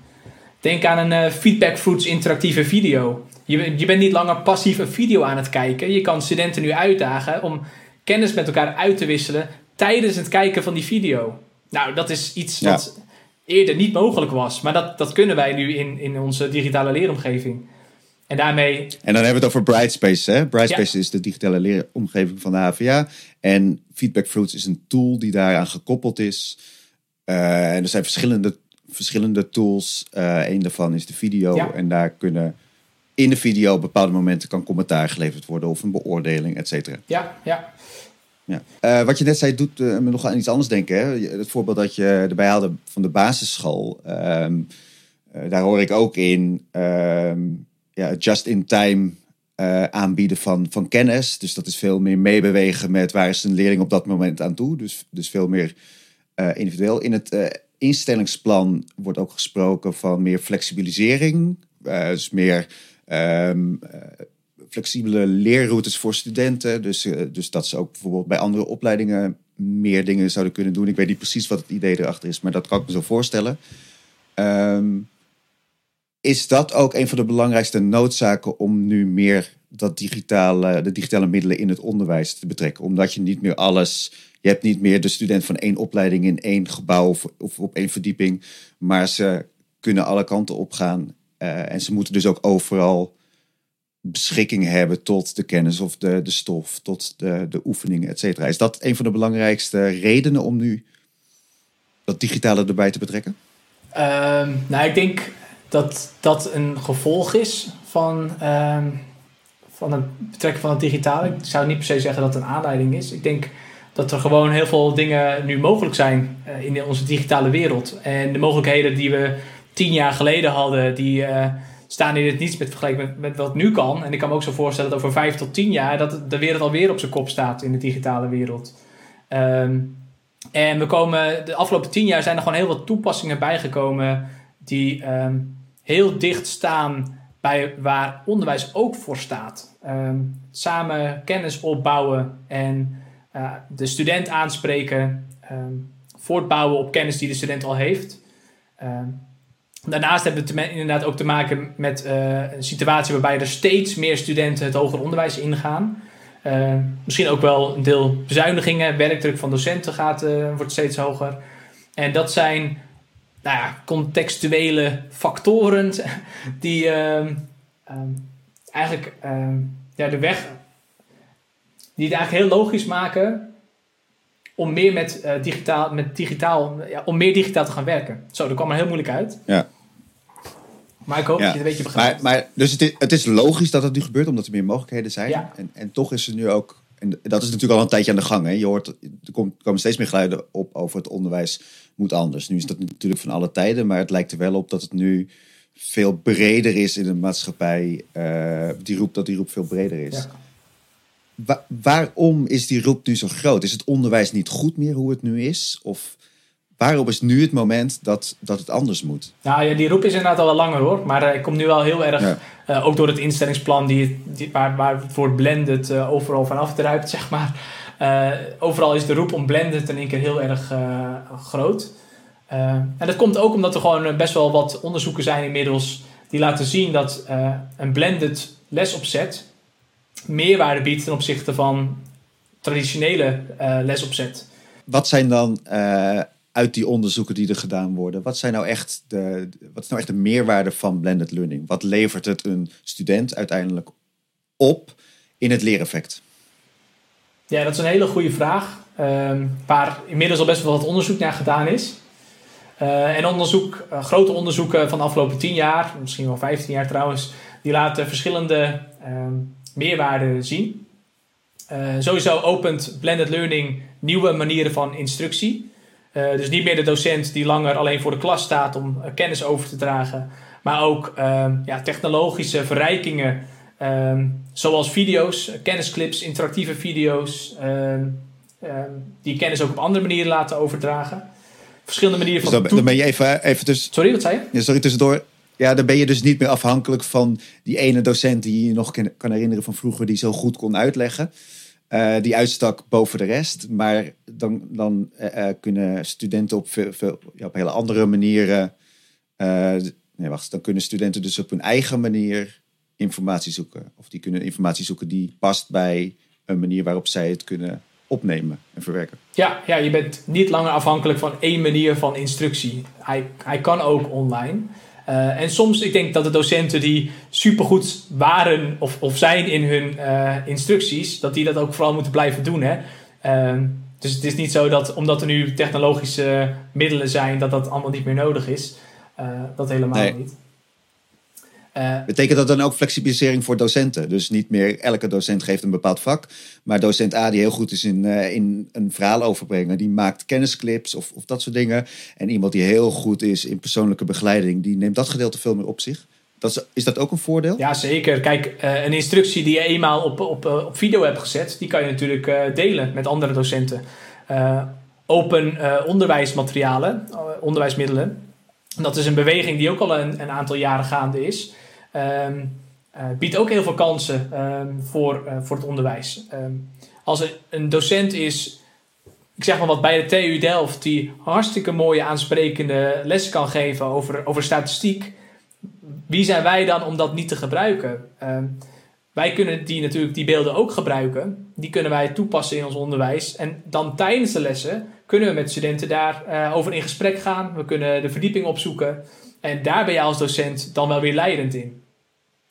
Denk aan een uh, Feedback Fruits interactieve video. Je, je bent niet langer passief een video aan het kijken. Je kan studenten nu uitdagen om kennis met elkaar uit te wisselen tijdens het kijken van die video. Nou, dat is iets Ja. wat eerder niet mogelijk was. Maar dat, dat kunnen wij nu in, in onze digitale leeromgeving. En daarmee, En dan hebben we het over Brightspace. Hè? Brightspace is de digitale leeromgeving van de HVA. En Feedback Fruits is een tool die daaraan gekoppeld is. Eh, en er zijn verschillende, verschillende tools. Eh een daarvan is de video. Ja. En daar kunnen in de video op bepaalde momenten kan commentaar geleverd worden. Of een beoordeling, et cetera. ja, ja, Ja. Eh, wat je net zei, doet eh, me nog aan iets anders denken. Hè? Het voorbeeld dat je erbij haalde van de basisschool. ehm, eh, daar hoor ik ook in ehm, ja, just-in-time aanbieden van, van kennis. Dus dat is veel meer meebewegen met waar is een leerling op dat moment aan toe. Dus, dus veel meer individueel. In het instellingsplan wordt ook gesproken van meer flexibilisering. dus meer um, flexibele leerroutes voor studenten. Dus, dus dat ze ook bijvoorbeeld bij andere opleidingen meer dingen zouden kunnen doen. Ik weet niet precies wat het idee erachter is, maar dat kan ik me zo voorstellen. Um, is dat ook een van de belangrijkste noodzaken om nu meer dat digitale, de digitale middelen in het onderwijs te betrekken? Omdat je niet meer alles. Je hebt niet meer de student van één opleiding in één gebouw of, op één verdieping. Maar ze kunnen alle kanten op gaan. Uh, en ze moeten dus ook overal beschikking hebben tot de kennis of de, de stof, tot de, de oefeningen, et cetera. Is dat een van de belangrijkste redenen om nu dat digitale erbij te betrekken? Um, nou, ik denk dat dat een gevolg is van, um, van het betrekken van het digitale. Ik zou niet per se zeggen dat het een aanleiding is. Ik denk dat er gewoon heel veel dingen nu mogelijk zijn uh, in onze digitale wereld. En de mogelijkheden die we tien jaar geleden hadden, die uh, staan in het niets met vergelijking met, met, wat nu kan. En ik kan me ook zo voorstellen dat over vijf tot tien jaar dat de wereld alweer op zijn kop staat in de digitale wereld. Um, en we komen, de afgelopen tien jaar zijn er gewoon heel veel toepassingen bijgekomen die um, heel dicht staan bij waar onderwijs ook voor staat. Um, samen kennis opbouwen en uh, de student aanspreken, voortbouwen op kennis die de student al heeft. Daarnaast hebben we inderdaad ook te maken met uh, een situatie waarbij er steeds meer studenten het hoger onderwijs ingaan. Uh, misschien ook wel een deel bezuinigingen, werkdruk van docenten gaat, uh, wordt steeds hoger. En dat zijn nou ja, contextuele factoren die uh, um, eigenlijk uh, ja, de weg, die het eigenlijk heel logisch maken om meer met, uh, digitaal, met digitaal, ja, om meer digitaal te gaan werken. Zo, dat kwam er heel moeilijk uit. Ja. Maar ik hoop ja. dat je het een beetje begrijpt. Maar, maar, dus het is, het is logisch dat het nu gebeurt, omdat er meer mogelijkheden zijn. Ja. En, en toch is er nu ook en dat is natuurlijk al een tijdje aan de gang. Hè. Je hoort, er komen steeds meer geluiden op over het onderwijs moet anders. Nu is dat natuurlijk van alle tijden, maar het lijkt er wel op dat het nu veel breder is in de maatschappij. Uh, die roep dat die roep veel breder is. Ja. Wa waarom is die roep nu zo groot? Is het onderwijs niet goed meer hoe het nu is? Of waarom is nu het moment dat, dat het anders moet? Nou ja, die roep is inderdaad al wel langer hoor. Maar uh, ik kom nu wel heel erg, ja. uh, ook door het instellingsplan die, die, waar, waar het woord blended uh, overal vanaf druipt, zeg maar. overal is de roep om blended in één keer heel erg groot. en dat komt ook omdat er gewoon best wel wat onderzoeken zijn inmiddels die laten zien dat een blended lesopzet meerwaarde biedt ten opzichte van traditionele lesopzet. Wat zijn dan uit die onderzoeken die er gedaan worden. Wat, zijn nou echt de, wat is nou echt de meerwaarde van blended learning? Wat levert het een student uiteindelijk op in het leereffect? Ja, dat is een hele goede vraag. Um, waar inmiddels al best wel wat onderzoek naar gedaan is. Uh, en onderzoek, uh, grote onderzoeken van de afgelopen 10 jaar, misschien wel 15 jaar trouwens, die laten verschillende um, meerwaarden zien. Uh, sowieso opent blended learning nieuwe manieren van instructie. Uh, dus niet meer de docent die langer alleen voor de klas staat om uh, kennis over te dragen. Maar ook uh, ja, technologische verrijkingen. ehm, zoals video's, kennisclips, interactieve video's. ehm, die kennis ook op andere manieren laten overdragen. Verschillende manieren dus van dan, dan ben je even, even tussen... Sorry, wat zei je? Ja, sorry, tussendoor. Ja, dan ben je dus niet meer afhankelijk van die ene docent die je nog kan herinneren van vroeger, die zo goed kon uitleggen. Uh, die uitstak boven de rest. Maar dan, dan uh, kunnen studenten op, veel, op hele andere manieren. Nee, wacht. Dan kunnen studenten dus op hun eigen manier informatie zoeken. Of die kunnen informatie zoeken die past bij een manier waarop zij het kunnen opnemen en verwerken. Ja, ja je bent niet langer afhankelijk van één manier van instructie. Hij, hij kan ook online. Uh, en soms, ik denk dat de docenten die supergoed waren of, of zijn in hun uh, instructies, dat die dat ook vooral moeten blijven doen. Hè? Uh, dus het is niet zo dat omdat er nu technologische middelen zijn, dat dat allemaal niet meer nodig is. Uh, dat helemaal nee. niet. Betekent dat dan ook flexibilisering voor docenten? Dus niet meer elke docent geeft een bepaald vak, maar docent A die heel goed is in, in een verhaal overbrengen, die maakt kennisclips of, of dat soort dingen. En iemand die heel goed is in persoonlijke begeleiding, die neemt dat gedeelte veel meer op zich. Dat is, is dat ook een voordeel? Ja, zeker. Kijk, een instructie die je eenmaal op, op, op video hebt gezet, die kan je natuurlijk delen met andere docenten. open onderwijsmaterialen, onderwijsmiddelen. Dat is een beweging die ook al een, een aantal jaren gaande is. Um, biedt ook heel veel kansen ehm, voor, voor het onderwijs. Ehm, als er een docent is ik zeg maar wat, bij de TU Delft, die hartstikke mooie aansprekende lessen kan geven over, over statistiek. Wie zijn wij dan om dat niet te gebruiken? Ehm, wij kunnen die natuurlijk die beelden ook gebruiken. Die kunnen wij toepassen in ons onderwijs. En dan tijdens de lessen kunnen we met studenten daarover uh, over in gesprek gaan. We kunnen de verdieping opzoeken. En daar ben je als docent dan wel weer leidend in.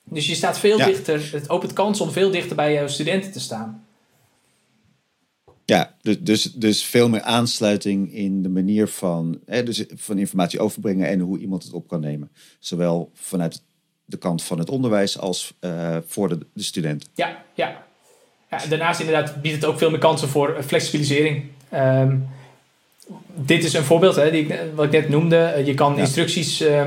Dus je staat veel dichter, het opent kans om veel dichter bij jouw studenten te staan. Ja, dus, dus, dus veel meer aansluiting in de manier van, hè, dus van informatie overbrengen en hoe iemand het op kan nemen. Zowel vanuit de kant van het onderwijs als uh, voor de, de student. Ja, ja. ja, daarnaast inderdaad biedt het ook veel meer kansen voor flexibilisering. Um, dit is een voorbeeld hè, die ik, wat ik net noemde. Je kan instructies uh,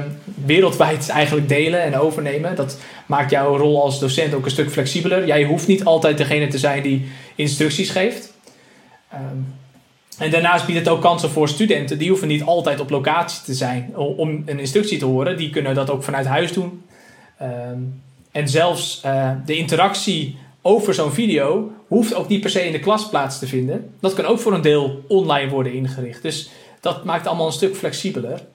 wereldwijd eigenlijk delen en overnemen. Dat maakt jouw rol als docent ook een stuk flexibeler. Jij hoeft niet altijd degene te zijn die instructies geeft. Ehm, en daarnaast biedt het ook kansen voor studenten. Die hoeven niet altijd op locatie te zijn om een instructie te horen. Die kunnen dat ook vanuit huis doen. Ehm, en zelfs uh, de interactie over zo'n video hoeft ook niet per se in de klas plaats te vinden. Dat kan ook voor een deel online worden ingericht. Dus dat maakt allemaal een stuk flexibeler.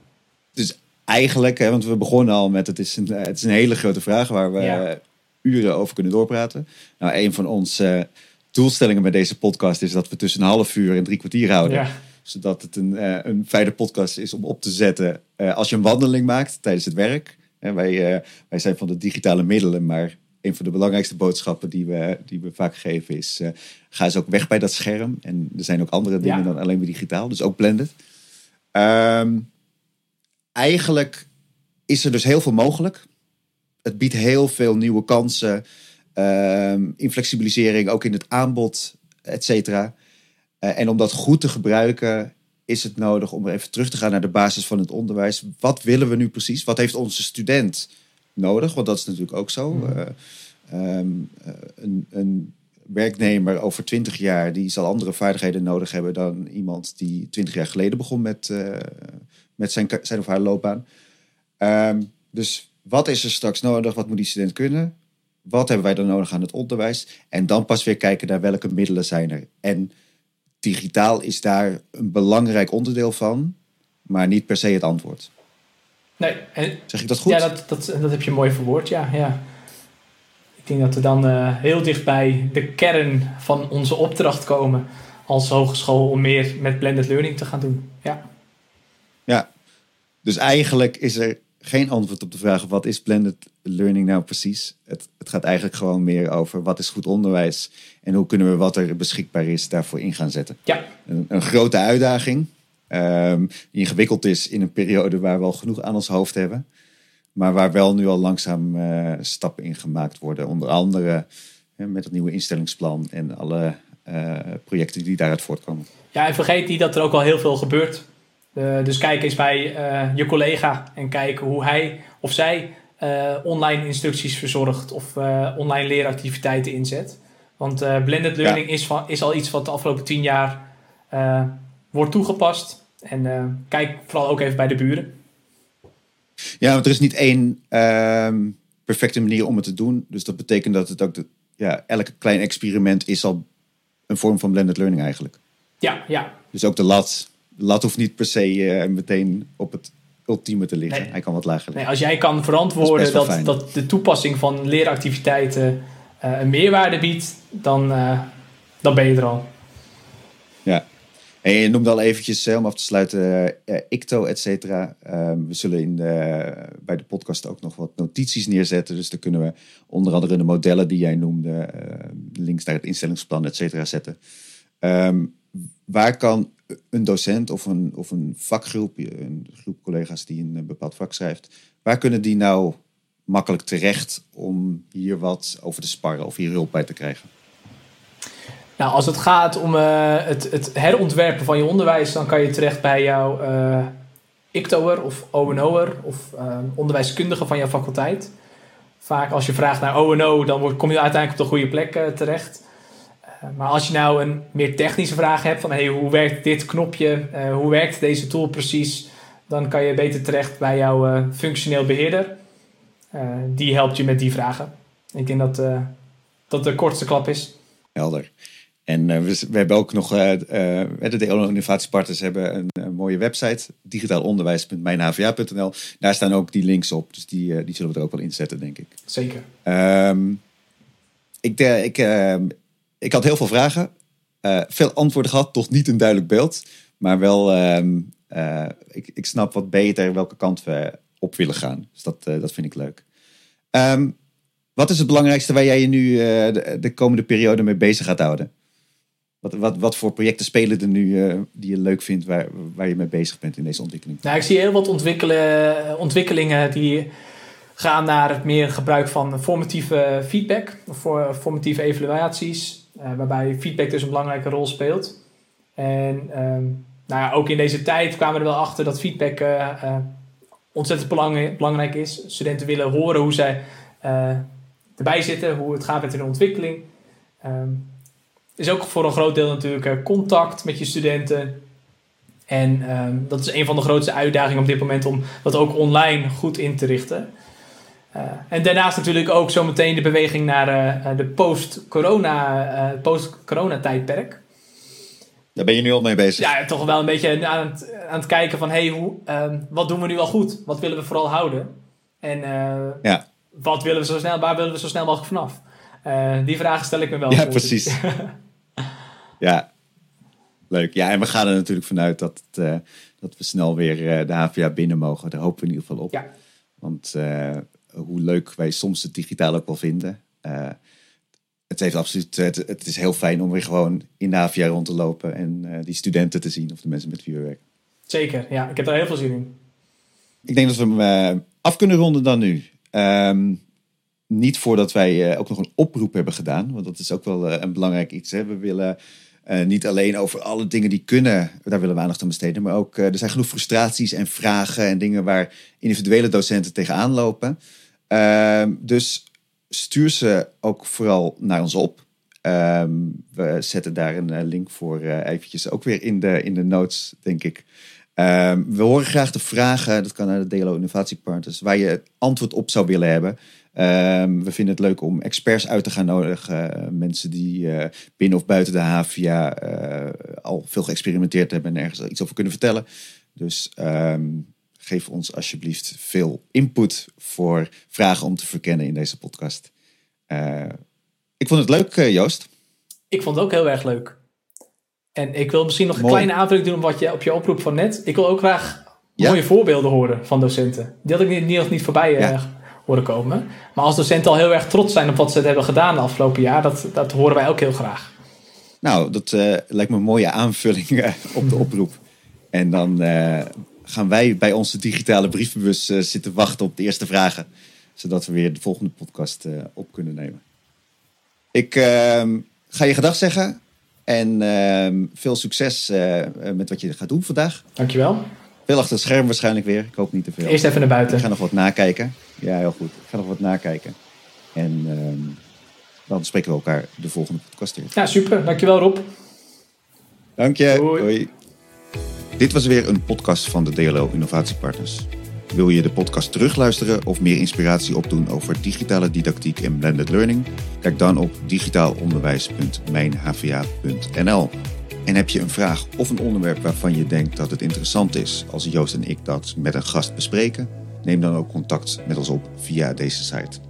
Dus eigenlijk, hè, want we begonnen al met het is een, het is een hele grote vraag waar we uren over kunnen doorpraten. Nou, een van ons doelstellingen met deze podcast is dat we tussen een half uur en drie kwartier houden. Zodat het een, uh, een fijne podcast is om op te zetten als je een wandeling maakt tijdens het werk. En wij, wij zijn van de digitale middelen, maar een van de belangrijkste boodschappen die we, die we vaak geven is: ga eens ook weg bij dat scherm. En er zijn ook andere dingen dan alleen maar digitaal, dus ook blended. Um, eigenlijk is er dus heel veel mogelijk. Het biedt heel veel nieuwe kansen. Um, inflexibilisering ook in het aanbod, et cetera. Uh, en om dat goed te gebruiken, is het nodig om even terug te gaan naar de basis van het onderwijs. Wat willen we nu precies? Wat heeft onze student nodig? Want dat is natuurlijk ook zo. Uh, um, een, een, werknemer over twintig jaar, die zal andere vaardigheden nodig hebben dan iemand die twintig jaar geleden begon met, uh, met zijn, zijn of haar loopbaan. Um, dus wat is er straks nodig? Wat moet die student kunnen? Wat hebben wij dan nodig aan het onderwijs? En dan pas weer kijken naar welke middelen zijn er. En digitaal is daar een belangrijk onderdeel van, maar niet per se het antwoord. Nee. zeg ik dat goed? Ja, dat, dat, dat heb je mooi verwoord, ja. ja. Ik denk dat we dan uh, heel dicht bij de kern van onze opdracht komen als hogeschool om meer met blended learning te gaan doen. Ja. Ja, dus eigenlijk is er geen antwoord op de vraag wat is blended learning nou precies. Het, het gaat eigenlijk gewoon meer over wat is goed onderwijs en hoe kunnen we wat er beschikbaar is daarvoor in gaan zetten. Ja. Een, een grote uitdaging um, ingewikkeld is in een periode waar we al genoeg aan ons hoofd hebben. Maar waar wel nu al langzaam uh, stappen in gemaakt worden. Onder andere uh, met het nieuwe instellingsplan en alle uh, projecten die daaruit voortkomen. Ja, en vergeet niet dat er ook al heel veel gebeurt uh, dus kijk eens bij je collega en kijk hoe hij of zij online instructies verzorgt of online leeractiviteiten inzet. Want blended learning ja. is, van, is al iets wat de afgelopen tien jaar wordt toegepast. En kijk vooral ook even bij de buren. Ja, want er is niet één ehm, perfecte manier om het te doen. Dus dat betekent dat het ook de, ja, elke klein experiment is al een vorm van blended learning eigenlijk. Ja, ja. Dus ook de lat lat hoeft niet per se uh, meteen op het ultieme te liggen. Nee. Hij kan wat lager liggen. Nee, als jij kan verantwoorden dat, dat, dat, de toepassing van leeractiviteiten uh, een meerwaarde biedt, dan, dan ben je er al. Ja. En je noemde al eventjes, om af te sluiten, ICTO, et cetera. Ehm, we zullen in bij de podcast ook nog wat notities neerzetten. Dus dan kunnen we onder andere de modellen die jij noemde, links naar het instellingsplan, et cetera, zetten. Um, waar kan een docent of een, of een vakgroep, een groep collega's die een bepaald vak schrijft, waar kunnen die nou makkelijk terecht om hier wat over te sparren of hier hulp bij te krijgen? Nou, als het gaat om uh, het, het, herontwerpen van je onderwijs, dan kan je terecht bij jouw uh, ICTO'er of ONO'er of ehm, onderwijskundige van jouw faculteit. Vaak als je vraagt naar ONO, dan kom je uiteindelijk op de goede plek eh, terecht. Eh, maar als je nou een meer technische vraag hebt van hey, hoe werkt dit knopje, Eh, hoe werkt deze tool precies, dan kan je beter terecht bij jouw eh, functioneel beheerder. Eh, die helpt je met die vragen. Ik denk dat eh, dat de kortste klap is. Helder. En eh, we, we hebben ook nog, eh eh, de DLO Innovatiepartners hebben een, een mooie website, digitaalonderwijs.mijnhva.nl. Daar staan ook die links op, dus die, die zullen we er ook wel inzetten, denk ik. Zeker. Ehm, ik, ik, ehm, ik had heel veel vragen, veel antwoorden gehad, toch niet een duidelijk beeld. Maar wel, ehm, eh, ik, ik snap wat beter welke kant we op willen gaan. Dus dat, dat vind ik leuk. Wat is het belangrijkste waar jij je nu de, de komende periode mee bezig gaat houden? Wat, wat, wat voor projecten spelen er nu eh, die je leuk vindt, waar, waar je mee bezig bent in deze ontwikkeling? Nou, ik zie heel wat ontwikkelen, ontwikkelingen die gaan naar het meer gebruik van formatieve feedback, voor formatieve evaluaties, eh, waarbij feedback dus een belangrijke rol speelt. En ehm, nou ja, ook in deze tijd kwamen we er wel achter dat feedback eh, ontzettend belang- belangrijk is. Studenten willen horen hoe zij erbij zitten, hoe het gaat met hun ontwikkeling. Ehm is ook voor een groot deel natuurlijk eh, contact met je studenten. En ehm, dat is een van de grootste uitdagingen op dit moment om dat ook online goed in te richten. Eh, en daarnaast natuurlijk ook zometeen de beweging naar eh, de post-corona, eh, post-corona-tijdperk. Daar ben je nu al mee bezig. Ja, toch wel een beetje aan het, aan het kijken van hey, hoe, ehm, wat doen we nu al goed? Wat willen we vooral houden? En Ja. wat willen we zo snel, waar willen we zo snel mogelijk vanaf? Die vragen stel ik me wel. Ja, precies. ja, leuk. Ja, en we gaan er natuurlijk vanuit dat, het, eh, dat we snel weer eh, de HVA binnen mogen. Daar hopen we in ieder geval op. Ja. Want eh, hoe leuk wij soms het digitaal ook wel vinden. het, heeft absoluut, het, het is heel fijn om weer gewoon in de HVA rond te lopen en die studenten te zien of de mensen met wie we werken. Zeker, ja. Ik heb daar heel veel zin in. Ik denk dat we hem af kunnen ronden dan nu. Ehm, niet voordat wij ook nog een oproep hebben gedaan. Want dat is ook wel een belangrijk iets. Hè. We willen eh, niet alleen over alle dingen die kunnen, daar willen we aandacht aan besteden. Maar ook, eh, er zijn genoeg frustraties en vragen en dingen waar individuele docenten tegenaan lopen. Ehm, dus stuur ze ook vooral naar ons op. Ehm, we zetten daar een eh, link voor eventjes ook weer in de, in de notes, denk ik. Ehm, we horen graag de vragen, dat kan naar de DLO Innovatiepartners, waar je antwoord op zou willen hebben. Ehm, we vinden het leuk om experts uit te gaan nodigen. eh, mensen die eh, binnen of buiten de HVA eh, al veel geëxperimenteerd hebben en ergens iets over kunnen vertellen. Dus ehm, geef ons alsjeblieft veel input voor vragen om te verkennen in deze podcast. Ik vond het leuk, Joost. Ik vond het ook heel erg leuk. En ik wil misschien nog een Mooi. kleine aanvulling doen op, wat je, op je oproep van net. Ik wil ook graag Ja. mooie voorbeelden horen van docenten. Die had ik niet, niet, niet voorbij Ja. Horen komen. Maar als docenten al heel erg trots zijn op wat ze hebben gedaan de afgelopen jaar, dat, dat horen wij ook heel graag. Nou, dat eh, lijkt me een mooie aanvulling eh, op de oproep. En dan eh, gaan wij bij onze digitale brievenbus zitten wachten op de eerste vragen. Zodat we weer de volgende podcast op kunnen nemen. Ik ehm, ga je gedag zeggen. En ehm, veel succes met wat je gaat doen vandaag. Dankjewel. Veel achter het scherm waarschijnlijk weer. Ik hoop niet te veel. Eerst even naar Ik buiten. ga nog wat nakijken. Ja, heel goed. Ik ga nog wat nakijken. En ehm, dan spreken we elkaar de volgende podcast weer. Ja, super. Dankjewel Rob. Dank je. Doei. Hoi. Dit was weer een podcast van de DLO Innovatiepartners. Wil je de podcast terugluisteren of meer inspiratie opdoen over digitale didactiek en blended learning? Kijk dan op digitaalonderwijs.mijnhva.nl. En heb je een vraag of een onderwerp waarvan je denkt dat het interessant is als Joost en ik dat met een gast bespreken? Neem dan ook contact met ons op via deze site.